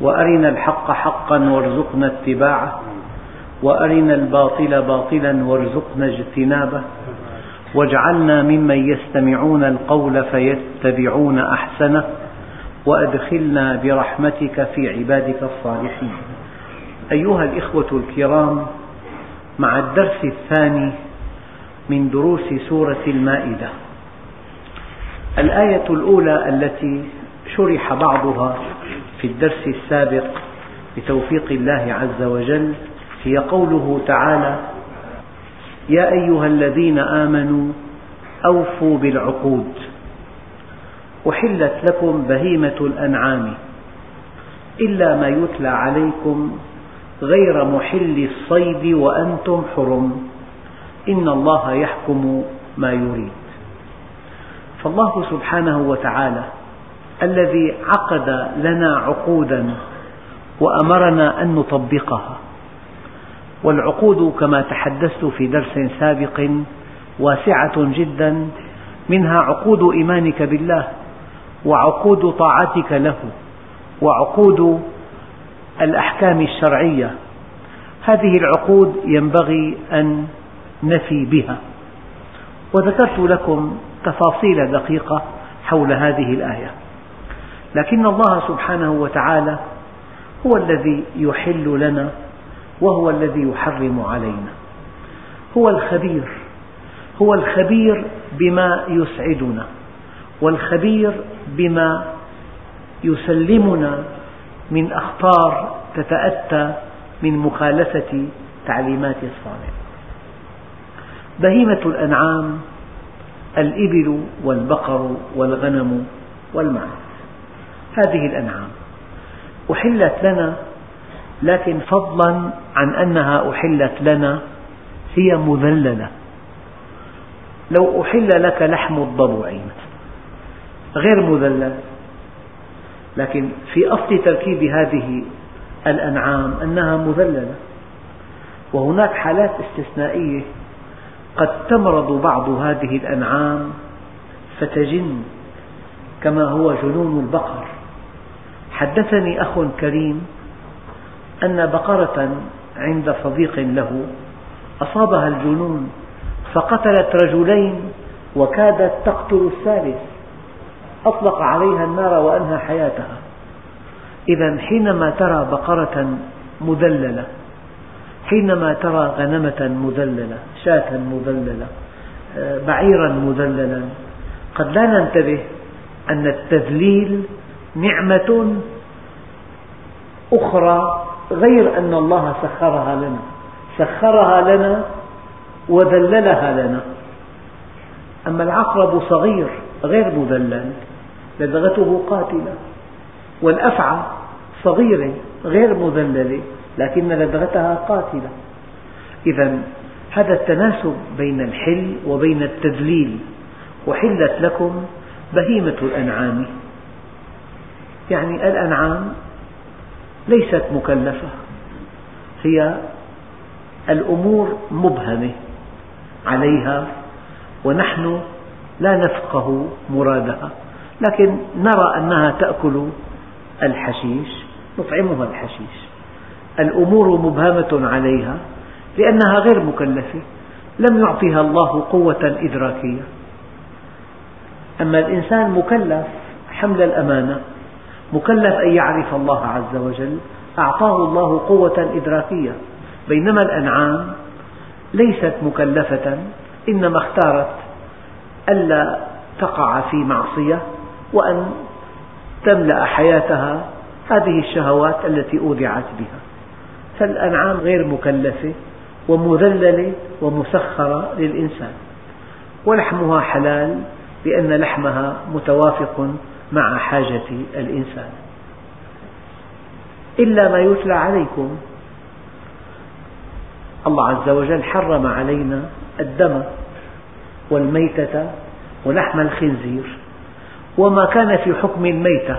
وأرنا الحق حقا وارزقنا اتباعه وأرنا الباطل باطلا وارزقنا اجتنابه واجعلنا ممن يستمعون القول فيتبعون أحسنه وأدخلنا برحمتك في عبادك الصالحين. أيها الإخوة الكرام مع الدرس الثاني من دروس سورة المائدة الآية الأولى التي شرح بعضها في الدرس السابق بتوفيق الله عز وجل هي قوله تعالى يا أيها الذين آمنوا أوفوا بالعقود أحلت لكم بهيمة الأنعام إلا ما يتلى عليكم غير محل الصيد وأنتم حرم إن الله يحكم ما يريد. فالله سبحانه وتعالى الذي عقد لنا عقودا وأمرنا أن نطبقها. والعقود كما تحدثت في درس سابق واسعة جدا منها عقود إيمانك بالله وعقود طاعتك له وعقود الأحكام الشرعية. هذه العقود ينبغي أن نفي بها. وذكرت لكم تفاصيل دقيقة حول هذه الآية. لكن الله سبحانه وتعالى هو الذي يحل لنا وهو الذي يحرم علينا. هو الخبير هو الخبير بما يسعدنا والخبير بما يسلمنا من أخطار تتأتى من مخالفة تعليمات الصانع بهيمة الأنعام الإبل والبقر والغنم والمعز. هذه الأنعام. أحلت لنا لكن فضلا عن أنها أحلت لنا هي مذللة. لو أحل لك لحم الضبع غير مذلل. لكن في أصل تركيب هذه الأنعام أنها مذللة. وهناك حالات استثنائية قد تمرض بعض هذه الأنعام فتجن كما هو جنون البقر. حدثني أخ كريم أن بقرة عند صديق له أصابها الجنون فقتلت رجلين وكادت تقتل الثالث. أطلق عليها النار وأنهى حياتها. إذا حينما ترى بقرة مذللة حينما ترى غنمة مذللة شاة مذللة بعيرا مذللا قد لا ننتبه أن التذليل نعمة أخرى غير أن الله سخرها لنا. سخرها لنا وذللها لنا. أما العقرب صغير غير مذلل لدغته قاتلة. والأفعى صغيرة غير مذللة لكن لدغتها قاتلة. إذا هذا التناسب بين الحل وبين التذليل وحلت لكم بهيمة الأنعام. يعني الأنعام ليست مكلفة هي الأمور مبهمة عليها ونحن لا نفقه مرادها لكن نرى أنها تأكل الحشيش نطعمها الحشيش. الأمور مبهمة عليها لأنها غير مكلفة لم يعطها الله قوة إدراكية. أما الإنسان مكلف حمل الأمانة مكلف أن يعرف الله عز وجل أعطاه الله قوة إدراكية. بينما الأنعام ليست مكلفة إنما اختارت ألا تقع في معصية وأن تملأ حياتها هذه الشهوات التي أودعت بها. فالأنعام غير مكلفة ومذللة ومسخرة للإنسان ولحمها حلال لأن لحمها متوافق مع حاجة الإنسان. إلا ما يتلى عليكم. الله عز وجل حرم علينا الدم والميتة ولحم الخنزير. وما كان في حكم الميتة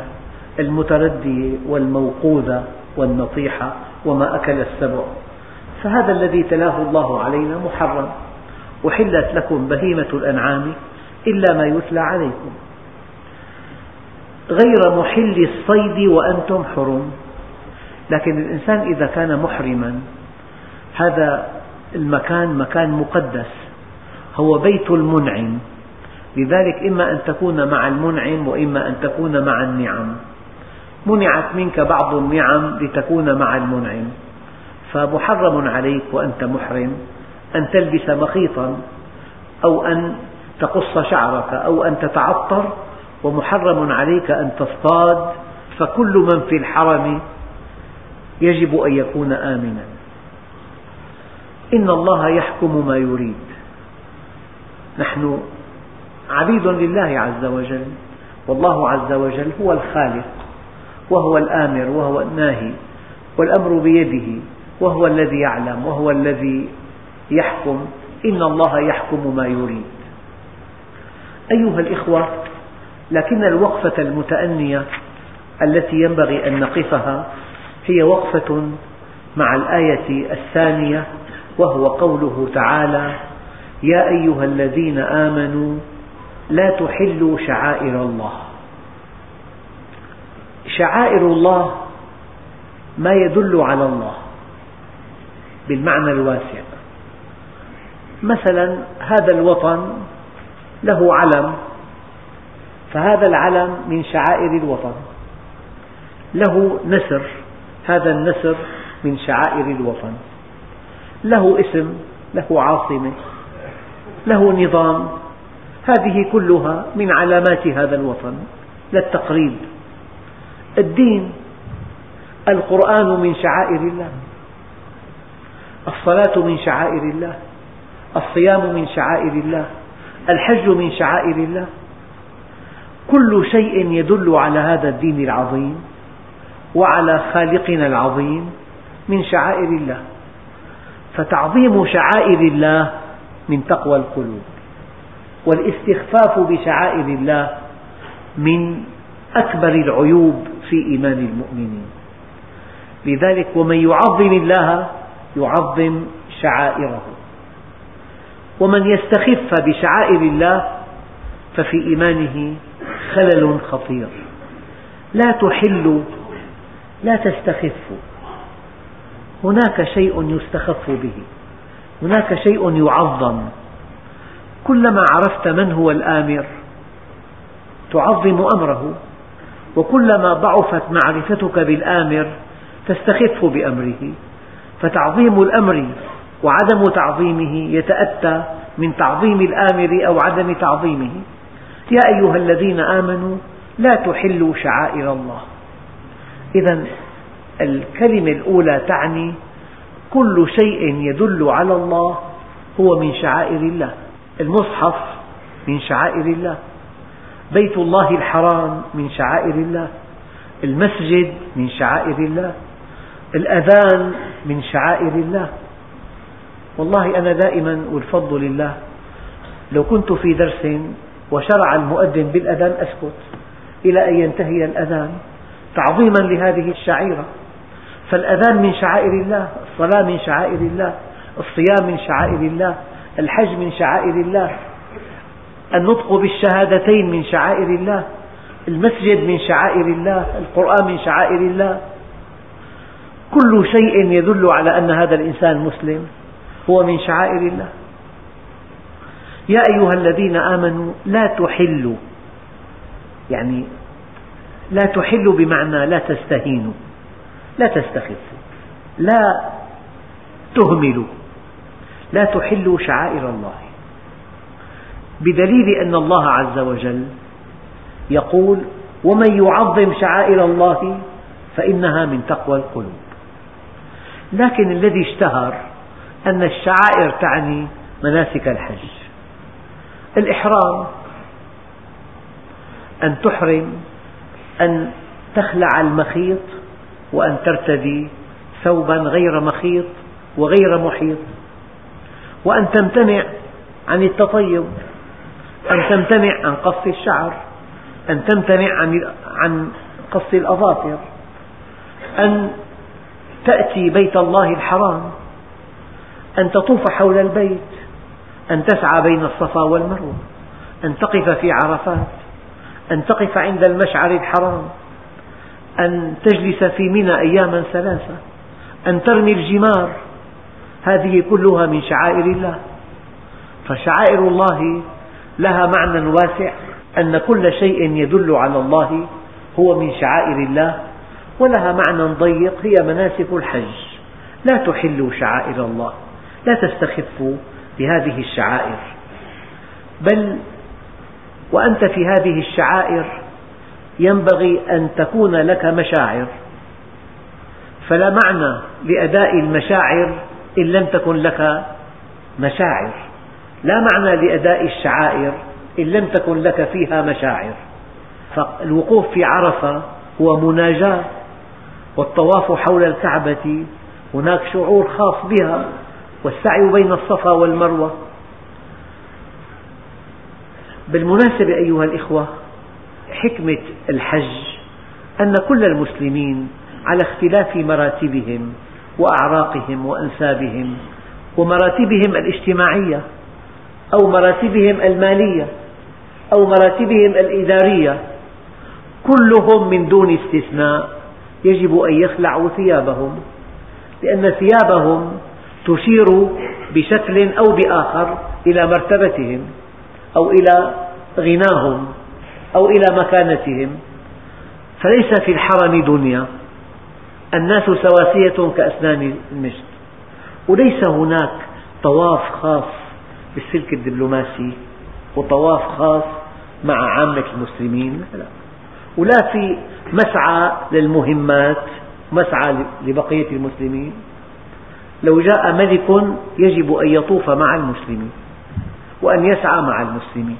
المتردية والموقوذة والنطيحة وما أكل السبع. فهذا الذي تلاه الله علينا محرم. أحلت لكم بهيمة الأنعام إلا ما يتلى عليكم. غير محل الصيد وأنتم حرم. لكن الإنسان إذا كان محرما هذا المكان مكان مقدس هو بيت المنعم. لذلك إما أن تكون مع المنعم وإما أن تكون مع النعم. منعت منك بعض النعم لتكون مع المنعم. فمحرم عليك وأنت محرم أن تلبس مخيطا أو أن تقص شعرك أو أن تتعطر ومحرم عليك أن تصطاد فكل من في الحرم يجب أن يكون آمنا. إن الله يحكم ما يريد. نحن عبيد لله عز وجل والله عز وجل هو الخالق وهو الآمر وهو الناهي والأمر بيده وهو الذي يعلم وهو الذي يحكم. إن الله يحكم ما يريد. أيها الإخوة لكن الوقفة المتأنية التي ينبغي أن نقفها هي وقفة مع الآية الثانية وهو قوله تعالى يا أيها الذين آمنوا لا تحلوا شعائر الله. شعائر الله ما يدل على الله بالمعنى الواسع. مثلا هذا الوطن له علم فهذا العلم من شعائر الوطن. له نسر هذا النسر من شعائر الوطن. له اسم له عاصمة له نظام هذه كلها من علامات هذا الوطن للتقريب الدين القرآن من شعائر الله. الصلاة من شعائر الله. الصيام من شعائر الله. الحج من شعائر الله. كل شيء يدل على هذا الدين العظيم وعلى خالقنا العظيم من شعائر الله. فتعظيم شعائر الله من تقوى القلوب والاستخفاف بشعائر الله من أكبر العيوب في إيمان المؤمنين. لذلك ومن يعظم الله يعظم شعائره. ومن يستخف بشعائر الله ففي إيمانه خلل خطير. لا تحلوا لا تستخفوا هناك شيء يستخف به. هناك شيء يعظم. كلما عرفت من هو الآمر تعظم أمره. وكلما ضعفت معرفتك بالآمر تستخف بأمره. فتعظيم الأمر وعدم تعظيمه يتأتى من تعظيم الآمر أو عدم تعظيمه. يا أيها الذين آمنوا لا تحلوا شعائر الله. إذا الكلمة الأولى تعني كل شيء يدل على الله هو من شعائر الله. المصحف من شعائر الله. بيت الله الحرام من شعائر الله. المسجد من شعائر الله. الأذان من شعائر الله. والله أنا دائما والفضل لله لو كنت في درس وشرع المؤذن بالأذان أسكت إلى أن ينتهي الأذان. تعظيما لهذه الشعيرة. فالأذان من شعائر الله الصلاة من شعائر الله الصيام من شعائر الله الحج من شعائر الله النطق بالشهادتين من شعائر الله المسجد من شعائر الله القرآن من شعائر الله. كل شيء يدل على أن هذا الإنسان مسلم. هو من شعائر الله. يا أيها الذين آمنوا لا تحلوا. يعني لا تحلوا بمعنى لا تستهينوا. لا تستخفوا. لا تهملوا. لا تحلوا شعائر الله. بدليل أن الله عز وجل يقول ومن يعظم شعائر الله فإنها من تقوى القلوب. لكن الذي اشتهر أن الشعائر تعني مناسك الحج. الإحرام أن تحرم أن تخلع المخيط وأن ترتدي ثوبا غير مخيط وغير محيط وأن تمتنع عن التطيب أن تمتنع عن قص الشعر أن تمتنع عن قص الأظافر أن تأتي بيت الله الحرام أن تطوف حول البيت أن تسعى بين الصفا والمروة أن تقف في عرفات أن تقف عند المشعر الحرام أن تجلس في منى أياما ثلاثة أن ترمي الجمار. هذه كلها من شعائر الله. فشعائر الله لها معنى واسع أن كل شيء يدل على الله هو من شعائر الله ولها معنى ضيق هي مناسك الحج. لا تحلوا شعائر الله لا تستخفوا بهذه الشعائر. بل وأنت في هذه الشعائر ينبغي أن تكون لك مشاعر. فلا معنى لأداء المشاعر إن لم تكن لك مشاعر. لا معنى لأداء الشعائر إن لم تكن لك فيها مشاعر. فالوقوف في عرفة هو مناجاة والطواف حول الكعبة هناك شعور خاص بها. والسعي بين الصفا والمروة. بالمناسبة أيها الإخوة حكمة الحج أن كل المسلمين على اختلاف مراتبهم وأعراقهم وأنسابهم ومراتبهم الاجتماعية أو مراتبهم المالية أو مراتبهم الإدارية كلهم من دون استثناء يجب أن يخلعوا ثيابهم لأن ثيابهم تشير بشكل أو بآخر إلى مرتبتهم أو إلى غناهم أو إلى مكانتهم. فليس في الحرم دنيا الناس سواسية كأسنان المشط. وليس هناك طواف خاص بالسلك الدبلوماسي وطواف خاص مع عامة المسلمين لا. ولا في مسعى للمهمات مسعى لبقية المسلمين. لو جاء ملك يجب أن يطوف مع المسلمين وأن يسعى مع المسلمين.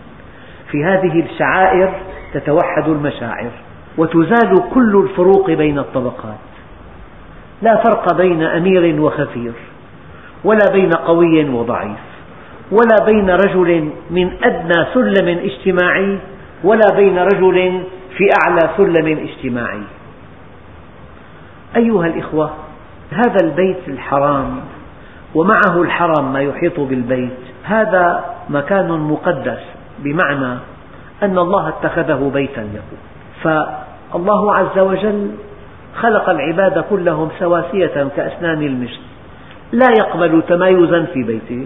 في هذه الشعائر تتوحد المشاعر وتزال كل الفروق بين الطبقات. لا فرق بين أمير وخفير ولا بين قوي وضعيف ولا بين رجل من أدنى سلم اجتماعي ولا بين رجل في أعلى سلم اجتماعي. أيها الإخوة هذا البيت الحرام ومعه الحرم ما يحيط بالبيت هذا مكان مقدس بمعنى أن الله اتخذه بيتا له. فالله عز وجل خلق العباد كلهم سواسية كأسنان المشط لا يقبل تمايزا في بيته.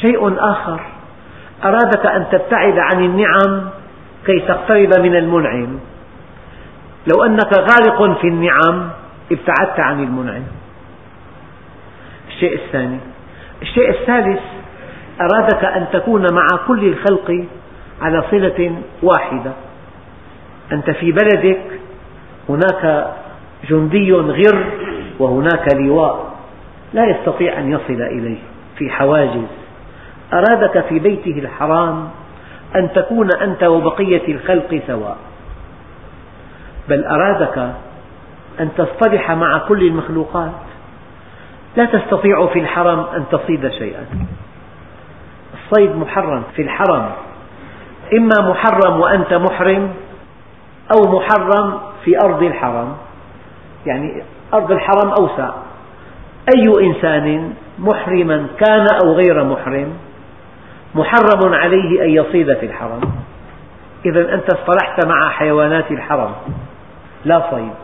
شيء آخر أرادك أن تبتعد عن النعم كي تقترب من المنعم. لو أنك غارق في النعم ابتعدت عن المنعم. الشيء الثاني. الشيء الثالث أرادك أن تكون مع كل الخلق على صلة واحدة. أنت في بلدك هناك جندي غر وهناك لواء لا يستطيع أن يصل إليه في حواجز. أرادك في بيته الحرام أن تكون أنت وبقية الخلق سواء. بل أرادك أن تصطلح مع كل المخلوقات. لا تستطيع في الحرم أن تصيد شيئا. الصيد محرم في الحرم. إما محرم وأنت محرم أو محرم في أرض الحرم. يعني أرض الحرم أوسع. أي إنسان محرما كان أو غير محرم محرم عليه أن يصيد في الحرم. إذا أنت اصطلحت مع حيوانات الحرم. لا صيد.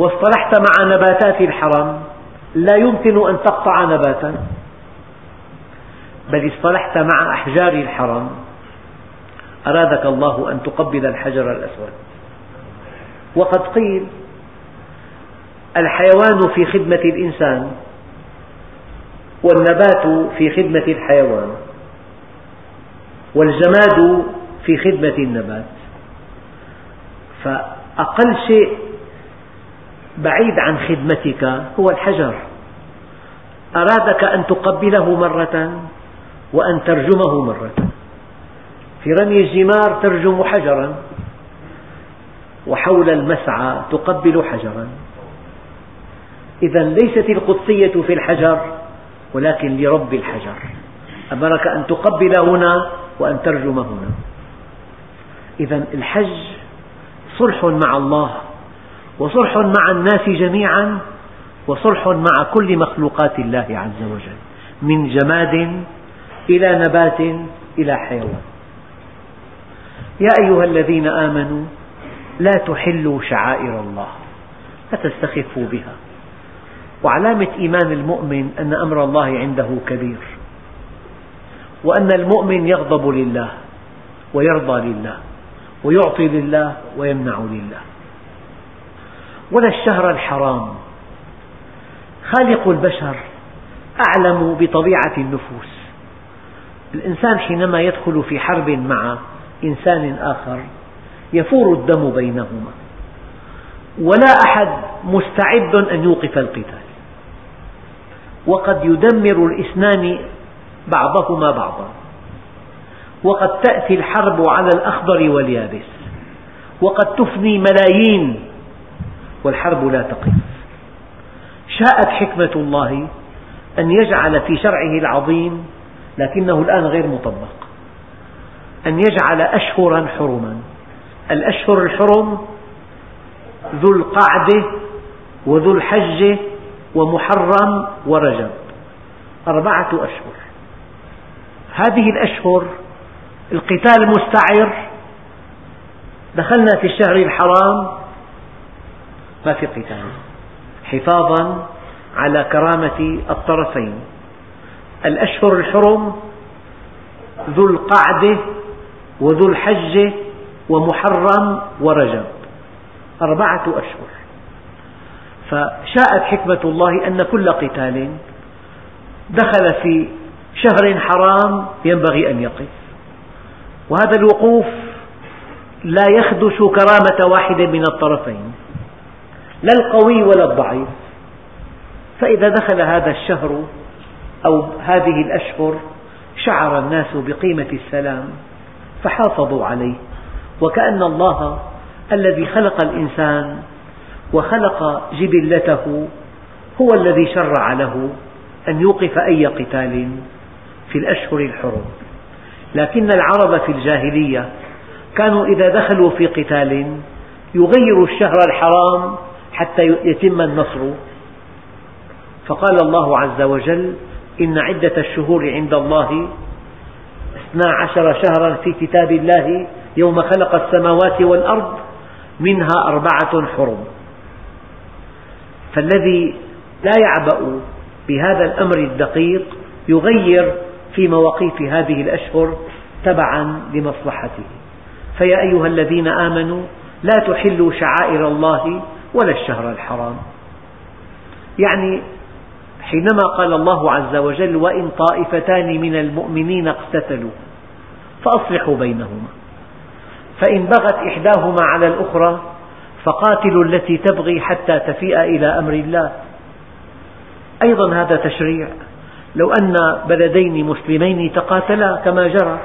واصطلحت مع نباتات الحرم لا يمكن أن تقطع نباتا. بل اصطلحت مع أحجار الحرم أرادك الله أن تقبل الحجر الأسود. وقد قيل الحيوان في خدمة الإنسان والنبات في خدمة الحيوان والجماد في خدمة النبات. فأقل شيء بعيد عن خدمتك هو الحجر. أرادك أن تقبله مرة وأن ترجمه مرة. في رمي الجمار ترجم حجرا وحول المسعى تقبل حجرا. إذا ليست القدسية في الحجر ولكن لرب الحجر. أمرك أن تقبل هنا وأن ترجم هنا. إذا الحج صلح مع الله. وصلح مع الناس جميعا وصلح مع كل مخلوقات الله عز وجل من جماد إلى نبات إلى حيوان. يا أيها الذين آمنوا لا تحلوا شعائر الله لا تستخفوا بها. وعلامة إيمان المؤمن أن أمر الله عنده كبير وأن المؤمن يغضب لله ويرضى لله ويعطي لله ويمنع لله. ولا الشهر الحرام. خالق البشر أعلم بطبيعة النفوس. الإنسان حينما يدخل في حرب مع إنسان آخر يفور الدم بينهما. ولا أحد مستعد أن يوقف القتال. وقد يدمر الاثنان بعضهما بعضا. وقد تأتي الحرب على الأخضر واليابس. وقد تفني ملايين والحرب لا تقف شاءت حكمة الله أن يجعل في شرعه العظيم لكنه الآن غير مطبق. أن يجعل أشهرا حرما. الأشهر الحرم ذو القعدة وذو الحجة ومحرم ورجب. أربعة أشهر. هذه الأشهر القتال مستعر. دخلنا في الشهر الحرام. ما في قتال. حفاظا على كرامة الطرفين. الأشهر الحرم ذو القعدة وذو الحجة ومحرم ورجب. أربعة أشهر. فشاءت حكمة الله أن كل قتال دخل في شهر حرام ينبغي أن يقف. وهذا الوقوف لا يخدش كرامة واحد من الطرفين. لا القوي ولا الضعيف. فإذا دخل هذا الشهر أو هذه الأشهر شعر الناس بقيمة السلام فحافظوا عليه. وكأن الله الذي خلق الإنسان وخلق جبلته هو الذي شرع له أن يوقف أي قتال في الأشهر الحرم. لكن العرب في الجاهلية كانوا إذا دخلوا في قتال يغيروا الشهر الحرام حتى يتم النصر. فقال الله عز وجل إن عدة الشهور عند الله اثنا عشر شهرا في كتاب الله يوم خلق السماوات والأرض منها أربعة حرم. فالذي لا يعبأ بهذا الأمر الدقيق يغير في مواقيت هذه الأشهر تبعا لمصلحته. فيا أيها الذين آمنوا لا تحلوا شعائر الله ولا الشهر الحرام. يعني حينما قال الله عز وجل وإن طائفتان من المؤمنين اقتتلوا فأصلحوا بينهما. فإن بغت إحداهما على الأخرى فقاتلوا التي تبغي حتى تفيء إلى أمر الله. أيضا هذا تشريع. لو أن بلدين مسلمين تقاتلا كما جرى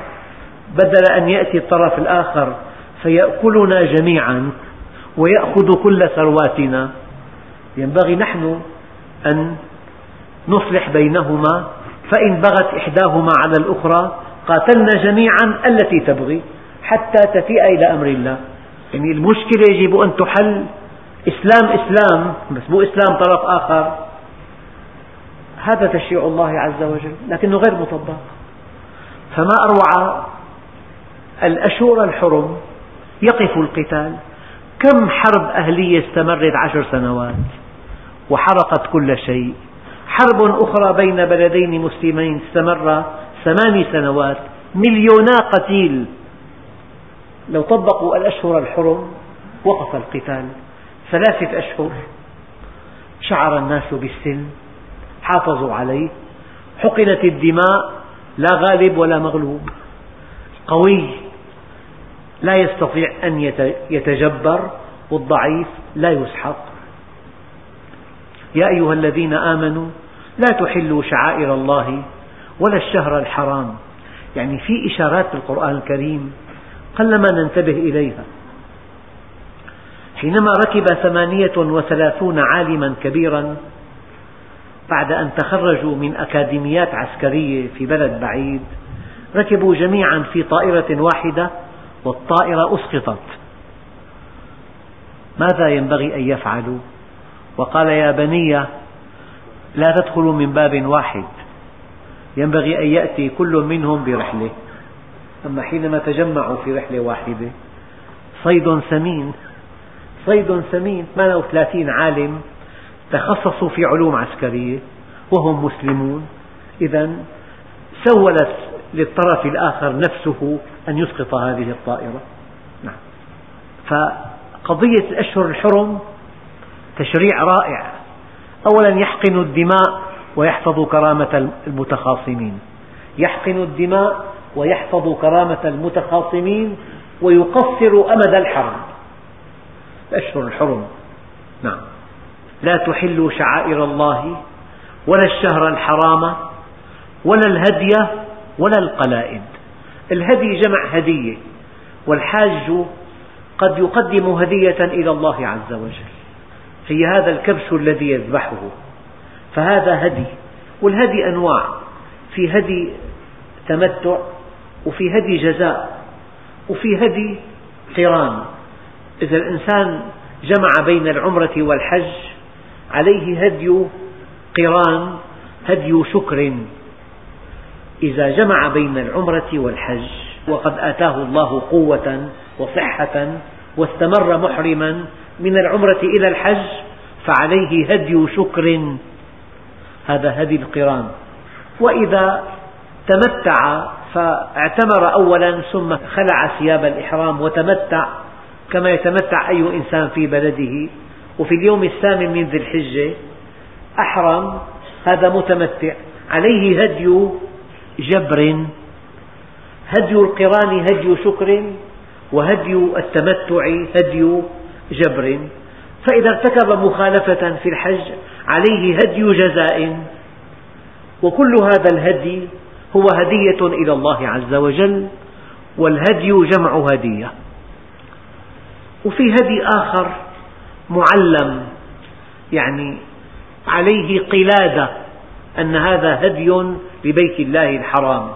بدل أن يأتي الطرف الآخر فيأكلنا جميعا ويأخذ كل ثرواتنا. ينبغي نحن أن نصلح بينهما. فإن بغت إحداهما على الأخرى قاتلنا جميعا التي تبغي حتى تفيء إلى أمر الله. يعني المشكلة يجب أن تحل. إسلام إسلام بس مو إسلام طرف آخر. هذا تشريع الله عز وجل لكنه غير مطبق. فما أروع الأشهر الحرم؟ يقف القتال. كم حرب أهلية استمرت عشر سنوات وحرقت كل شيء. حرب أخرى بين بلدين مسلمين استمر ثماني سنوات. مليونا قتيل. لو طبقوا الأشهر الحرم وقف القتال. ثلاثة أشهر. شعر الناس بالسلم حافظوا عليه. حقنت الدماء. لا غالب ولا مغلوب. قوي. لا يستطيع أن يتجبر والضعيف لا يسحق. يا أيها الذين آمنوا لا تحلوا شعائر الله ولا الشهر الحرام. يعني في إشارات في القرآن الكريم قلما ننتبه إليها. حينما ركب ثمانية وثلاثون عالما كبيرا بعد أن تخرجوا من أكاديميات عسكرية في بلد بعيد ركبوا جميعا في طائرة واحدة والطائرة أسقطت. ماذا ينبغي أن يفعلوا؟ وقال يا بني لا تدخلوا من باب واحد. ينبغي أن يأتي كل منهم برحلة. أما حينما تجمعوا في رحلة واحدة صيد سمين. صيد سمين 38 عالم تخصصوا في علوم عسكرية وهم مسلمون. إذا سولت للطرف الآخر نفسه أن يسقط هذه الطائرة. نعم. فقضية الأشهر الحرم تشريع رائع. أولا يحقن الدماء ويحفظ كرامة المتخاصمين. يحقن الدماء ويحفظ كرامة المتخاصمين ويقصر أمد الحرب الأشهر الحرم. نعم. لا تحلوا شعائر الله ولا الشهر الحرام ولا الهدي ولا القلائد. الهدي جمع هدية والحاج قد يقدم هدية إلى الله عز وجل. هي هذا الكبش الذي يذبحه. فهذا هدي والهدي أنواع. في هدي تمتع وفي هدي جزاء وفي هدي قران. إذا الإنسان جمع بين العمرة والحج عليه هدي قران هدي شكر. إذا جمع بين العمرة والحج وقد آتاه الله قوة وصحة واستمر محرما من العمرة إلى الحج فعليه هدي شكر. هذا هدي القران. وإذا تمتع فاعتمر أولا ثم خلع ثياب الإحرام وتمتع كما يتمتع أي إنسان في بلده. وفي اليوم الثامن من ذي الحجة أحرم هذا متمتع. عليه هدي جبر هدي القران هدي شكر وهدي التمتع هدي جبر. فإذا ارتكب مخالفة في الحج عليه هدي جزاء. وكل هذا الهدي هو هدية إلى الله عز وجل والهدي جمع هدية. وفي هدي آخر معلم يعني عليه قلادة. أن هذا هدي لبيت الله الحرام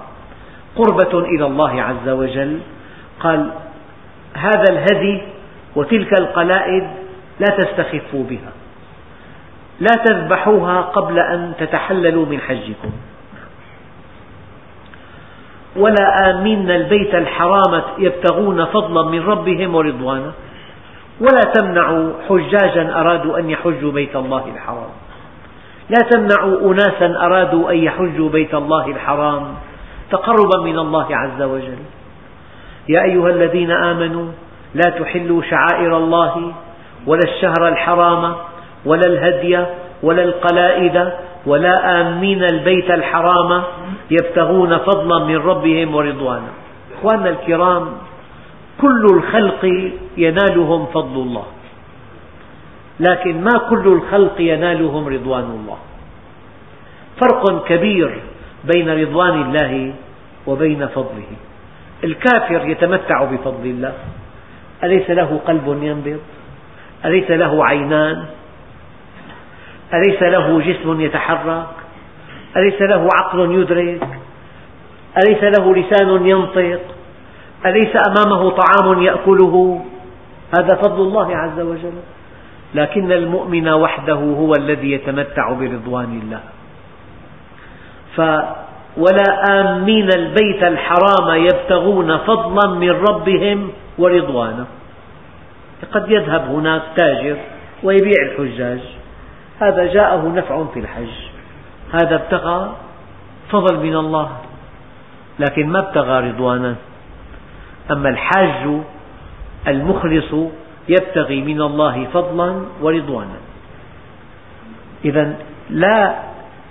قربة إلى الله عز وجل. قال هذا الهدي وتلك القلائد لا تستخفوا بها لا تذبحوها قبل أن تتحللوا من حجكم. ولا آمين البيت الحرام يبتغون فضلا من ربهم ورضوانا ولا تمنعوا حجاجا أرادوا أن يحجوا بيت الله الحرام. لا تمنعوا أناسا أرادوا أن يحجوا بيت الله الحرام تقربا من الله عز وجل. يا أيها الذين آمنوا لا تحلوا شعائر الله ولا الشهر الحرام ولا الهدي ولا القلائد ولا آمين البيت الحرام يبتغون فضلا من ربهم ورضوانا. إخواننا الكرام كل الخلق ينالهم فضل الله. لكن ما كل الخلق ينالهم رضوان الله. فرق كبير بين رضوان الله وبين فضله. الكافر يتمتع بفضل الله. أليس له قلب ينبض؟ أليس له عينان؟ أليس له جسم يتحرك؟ أليس له عقل يدرك؟ أليس له لسان ينطق؟ أليس أمامه طعام يأكله؟ هذا فضل الله عز وجل. لكن المؤمن وحده هو الذي يتمتع برضوان الله. ولا آمين البيت الحرام يبتغون فضلا من ربهم ورضوانا قد يذهب هناك تاجر ويبيع الحجاج. هذا جاءه نفع في الحج. هذا ابتغى فضل من الله لكن ما ابتغى رضوانا أما الحاج المخلص يبتغي من الله فضلا ورضوانا. إذا لا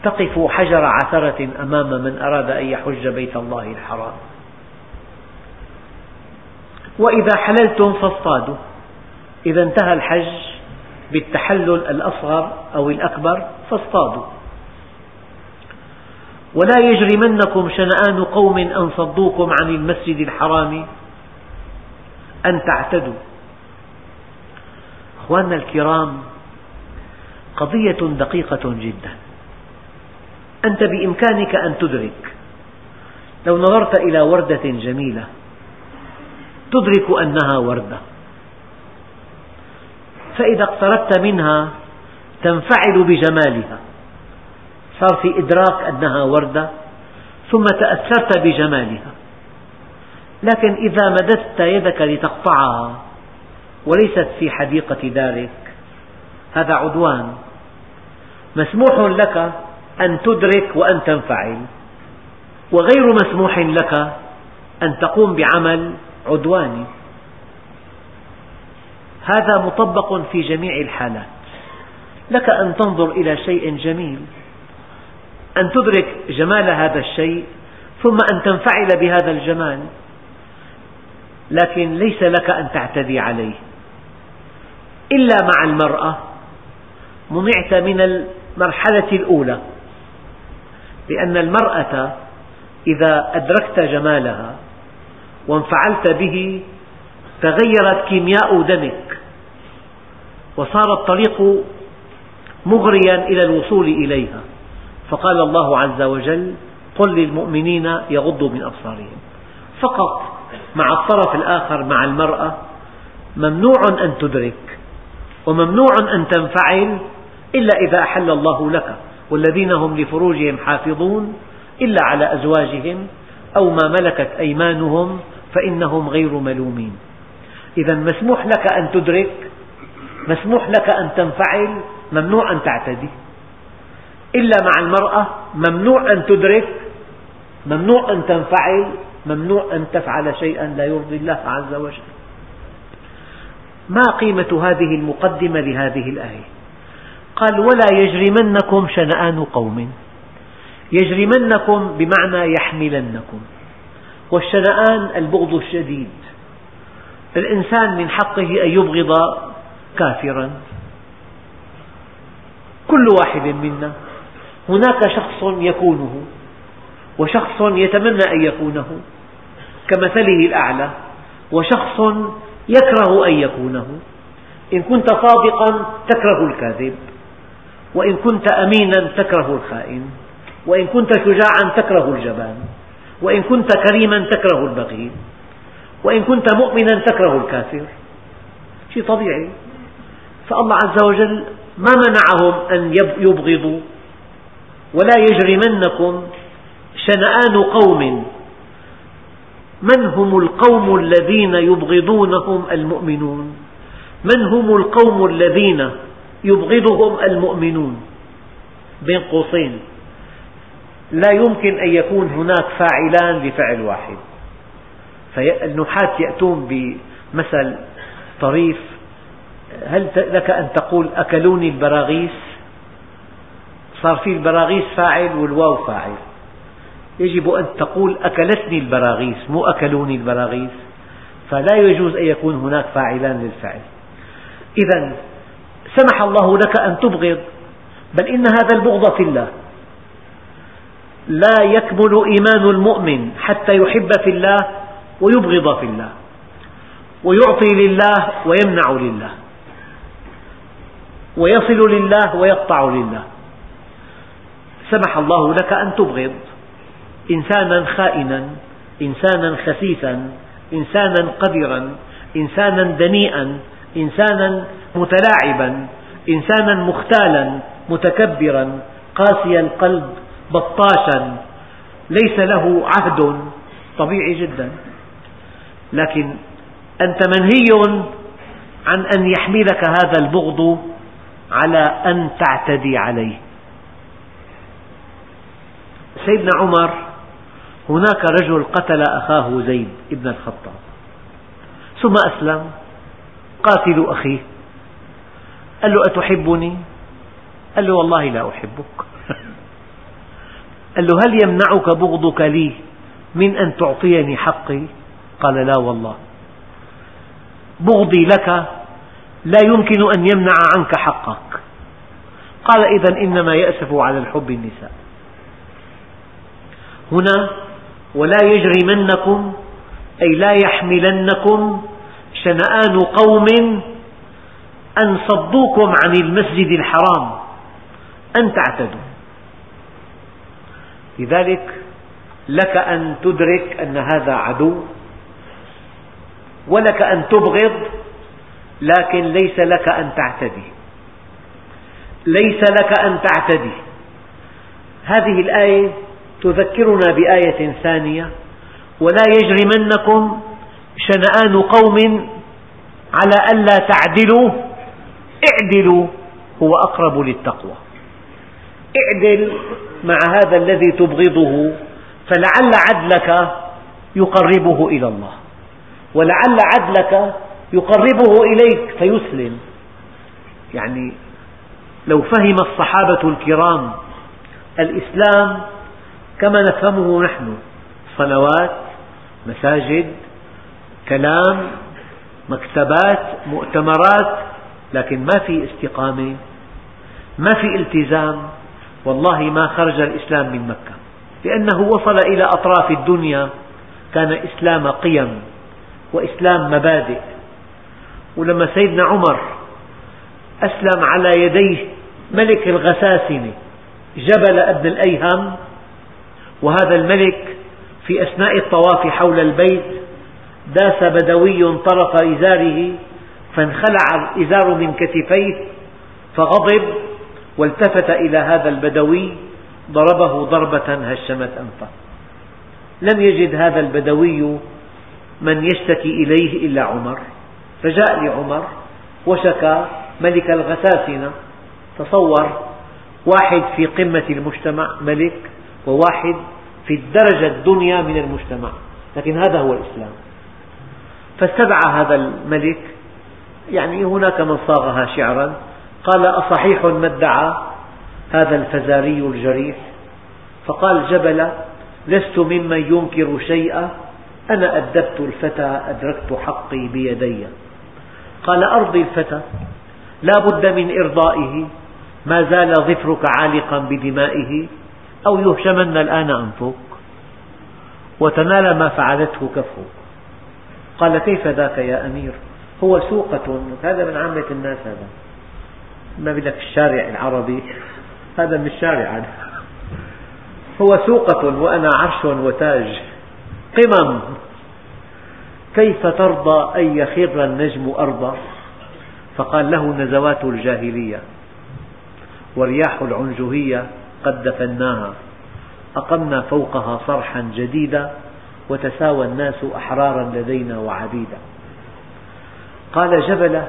تقف حجر عثرة أمام من أراد أن يحج بيت الله الحرام. وإذا حللتم فاصطادوا. إذا انتهى الحج بالتحلل الأصغر أو الأكبر فاصطادوا. ولا يجرمنكم شنآن قوم أن صدوكم عن المسجد الحرام أن تعتدوا. أخواننا الكرام قضية دقيقة جدا. أنت بإمكانك أن تدرك لو نظرت إلى وردة جميلة تدرك أنها وردة. فإذا اقتربت منها تنفعل بجمالها. صار في إدراك أنها وردة ثم تأثرت بجمالها. لكن إذا مددت يدك لتقطعها وليست في حديقة دارك هذا عدوان. مسموح لك أن تدرك وأن تنفعل. وغير مسموح لك أن تقوم بعمل عدواني هذا مطبق في جميع الحالات. لك أن تنظر إلى شيء جميل. أن تدرك جمال هذا الشيء ثم أن تنفعل بهذا الجمال. لكن ليس لك أن تعتدي عليه. إلا مع المرأة. منعت من المرحلة الأولى. لأن المرأة إذا أدركت جمالها وانفعلت به تغيرت كيمياء دمك. وصار الطريق مغريا إلى الوصول إليها. فقال الله عز وجل قل للمؤمنين يغضوا من أبصارهم. فقط مع الطرف الآخر مع المرأة ممنوع أن تدرك. وممنوع أن تنفعل إلا إذا أحل الله لك والذين هم لفروجهم حافظون إلا على أزواجهم أو ما ملكت أيمانهم فإنهم غير ملومين. إذا مسموح لك أن تدرك مسموح لك أن تنفعل ممنوع أن تعتدي. إلا مع المرأة ممنوع أن تدرك ممنوع أن تنفعل ممنوع أن تفعل شيئا لا يرضي الله عز وجل. ما قيمة هذه المقدمة لهذه الآية؟ قال ولا يجرمنكم شنآن قوم. يجرمنكم بمعنى يحملنكم. والشنآن البغض الشديد. الإنسان من حقه أن يبغض كافرا. كل واحد منا. هناك شخص يكونه وشخص يتمنى أن يكونه. كمثله الأعلى. وشخص يكره أن يكونه. إن كنت صادقا تكره الكاذب. وإن كنت أمينا تكره الخائن. وإن كنت شجاعا تكره الجبان. وإن كنت كريما تكره البغي. وإن كنت مؤمنا تكره الكافر. شيء طبيعي. فالله عز وجل ما منعهم أن يبغضوا. ولا يجرمنكم شنآن قوم من هم القوم الذين يبغضونهم المؤمنون؟ من هم القوم الذين يبغضهم المؤمنون؟ بين قوسين. لا يمكن أن يكون هناك فاعلان لفعل واحد. فالنحاة يأتون بمثل طريف. هل لك أن تقول أكلوني البراغيث؟ صار في البراغيث فاعل والواو فاعل. يجب أن تقول أكلتني البراغيث مو أكلوني البراغيث. فلا يجوز أن يكون هناك فاعلان للفعل. إذا سمح الله لك أن تبغض بل إن هذا البغض في الله. لا يكمل إيمان المؤمن حتى يحب في الله ويبغض في الله ويعطي لله ويمنع لله ويصل لله ويقطع لله. سمح الله لك أن تبغض. إنسانا خائنا إنسانا خسيسا إنسانا قذرا إنسانا دنيئا إنسانا متلاعبا إنسانا مختالا متكبرا قاسي القلب بطاشا ليس له عهد. طبيعي جدا. لكن أنت منهي عن أن يحملك هذا البغض على أن تعتدي عليه. سيدنا عمر هناك رجل قتل أخاه زيد ابن الخطاب. ثم أسلم. قاتل أخيه. قال له أتحبني؟ قال له والله لا أحبك. قال له هل يمنعك بغضك لي من أن تعطيني حقي؟ قال لا والله. بغضي لك لا يمكن أن يمنع عنك حقك. قال إذا إنما يأسف على الحب النساء. هنا ولا يجرمنكم أي لا يحملنكم شنآن قوم أن صدوكم عن المسجد الحرام أن تعتدوا. لذلك لك أن تدرك أن هذا عدو ولك أن تبغض لكن ليس لك أن تعتدي. ليس لك أن تعتدي. هذه الآية تذكرنا بآية ثانية ولا يجرمنكم شنآن قوم على ألا تعدلوا اعدلوا هو أقرب للتقوى. اعدل مع هذا الذي تبغضه فلعل عدلك يقربه إلى الله. ولعل عدلك يقربه إليك فيسلم. يعني لو فهم الصحابة الكرام الإسلام كما نفهمه نحن صلوات مساجد كلام مكتبات مؤتمرات لكن ما في استقامة ما في التزام. والله ما خرج الإسلام من مكة لأنه وصل إلى أطراف الدنيا كان إسلام قيم وإسلام مبادئ. ولما سيدنا عمر أسلم على يديه ملك الغساسنة جبل أبن الأيهم وهذا الملك في أثناء الطواف حول البيت داس بدوي طرف إزاره فانخلع الإزار من كتفيه فغضب والتفت إلى هذا البدوي ضربه ضربة هشمت أنفه. لم يجد هذا البدوي من يشتكي إليه إلا عمر. فجاء لعمر وشكى ملك الغساسنة تصور واحد في قمة المجتمع ملك وواحد في الدرجة الدنيا من المجتمع لكن هذا هو الإسلام. فاستدعى هذا الملك يعني هناك من صاغها شعرا قال أصحيح ما ادعى هذا الفزاري الجريح؟ فقال جبل لست ممن ينكر شيئا أنا أدبت الفتى أدركت حقي بيدي. قال أرضي الفتى لا بد من إرضائه ما زال ظفرك عالقا بدمائه أو يهشمن الآن أنفك وتنال ما فعلته كفك قال كيف ذاك يا أمير؟ هو سوقة. هذا من عامة الناس هذا. ما بدك الشارع العربي؟ هذا من الشارع. هو سوقة وأنا عرش وتاج. قمم. كيف ترضى أن يخر النجم أرضا فقال له نزوات الجاهلية ورياح العنجهية. قد دفناها. أقمنا فوقها صرحا جديدا وتساوى الناس أحرارا لدينا وعبيدا. قال جبلة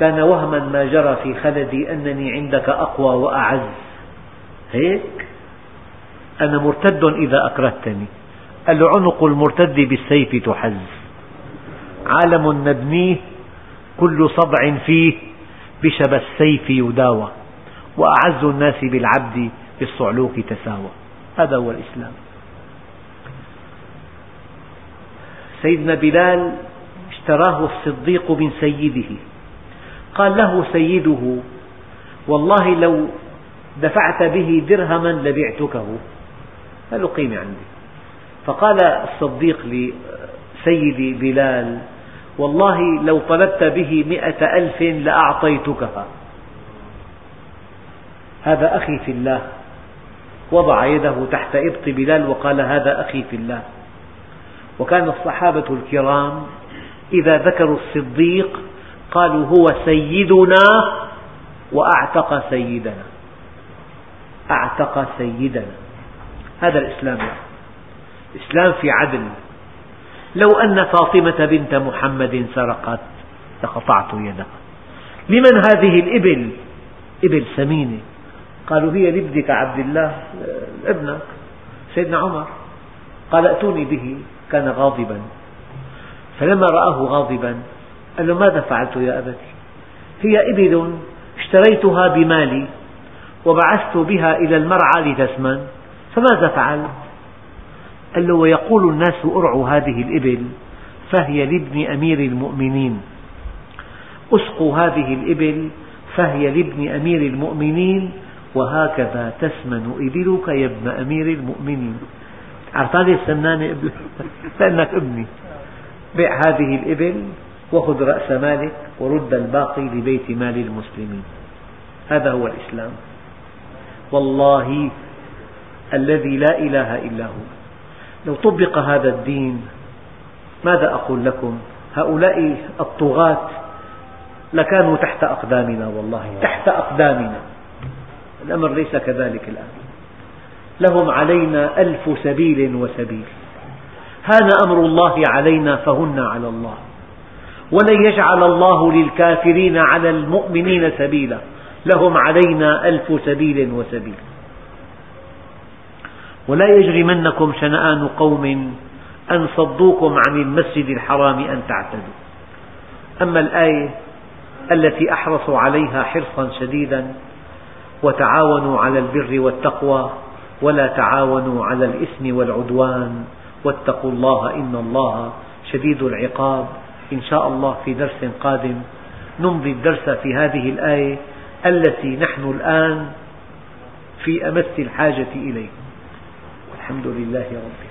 كان وهما ما جرى في خلدي أنني عندك أقوى وأعز. هيك؟ أنا مرتد إذا أكرهتني. العنق المرتد بالسيف تحز. عالم نبنيه كل صدع فيه بشب السيف يداوى. وأعز الناس بالعبد بالصعلوك تساوى. هذا هو الإسلام. سيدنا بلال اشتراه الصديق من سيده. قال له سيده والله لو دفعت به درهما لبعتكه. ما له قيمة عندي. فقال الصديق لسيدي بلال والله لو طلبت به مئة ألف لأعطيتكها. هذا أخي في الله. وضع يده تحت إبط بلال وقال هذا أخي في الله. وكان الصحابة الكرام إذا ذكروا الصديق قالوا هو سيدنا وأعتق سيدنا. أعتق سيدنا. هذا الإسلام. الإسلام في عدل. لو أن فاطمة بنت محمد سرقت لقطعت يدها. لمن هذه الإبل؟ إبل ثمينة قالوا هي لابنك عبد الله ابنك سيدنا عمر. قال ائتوني به كان غاضبا. فلما رآه غاضبا قال له ماذا فعلت يا أبتي هي إبل اشتريتها بمالي وبعثت بها إلى المرعى لتسمن. فماذا فعلت قال له ويقول الناس أرعوا هذه الإبل فهي لابن أمير المؤمنين. أسقوا هذه الإبل فهي لابن أمير المؤمنين. وهكذا تسمن إبلك يا ابن أمير المؤمنين. أعطاني السمنانة لأنك ابني. بيع هذه الإبل وخذ رأس مالك ورد الباقي لبيت مال المسلمين. هذا هو الإسلام. والله الذي لا إله إلا هو. لو طبق هذا الدين ماذا أقول لكم؟ هؤلاء الطغاة لكانوا تحت أقدامنا والله تحت أقدامنا. الأمر ليس كذلك الآن. لهم علينا ألف سبيل وسبيل. هان أمر الله علينا فهن على الله. ولن يجعل الله للكافرين على المؤمنين سبيلا. لهم علينا ألف سبيل وسبيل. ولا يجرمنكم شنآن قوم أن صدوكم عن المسجد الحرام أن تعتدوا. أما الآية التي أحرصوا عليها حرصا شديدا وتعاونوا على البر والتقوى ولا تعاونوا على الإثم والعدوان. واتقوا الله إن الله شديد العقاب. إن شاء الله في درس قادم نمضي الدرس في هذه الآية التي نحن الآن في أمس الحاجة إليه والحمد لله رب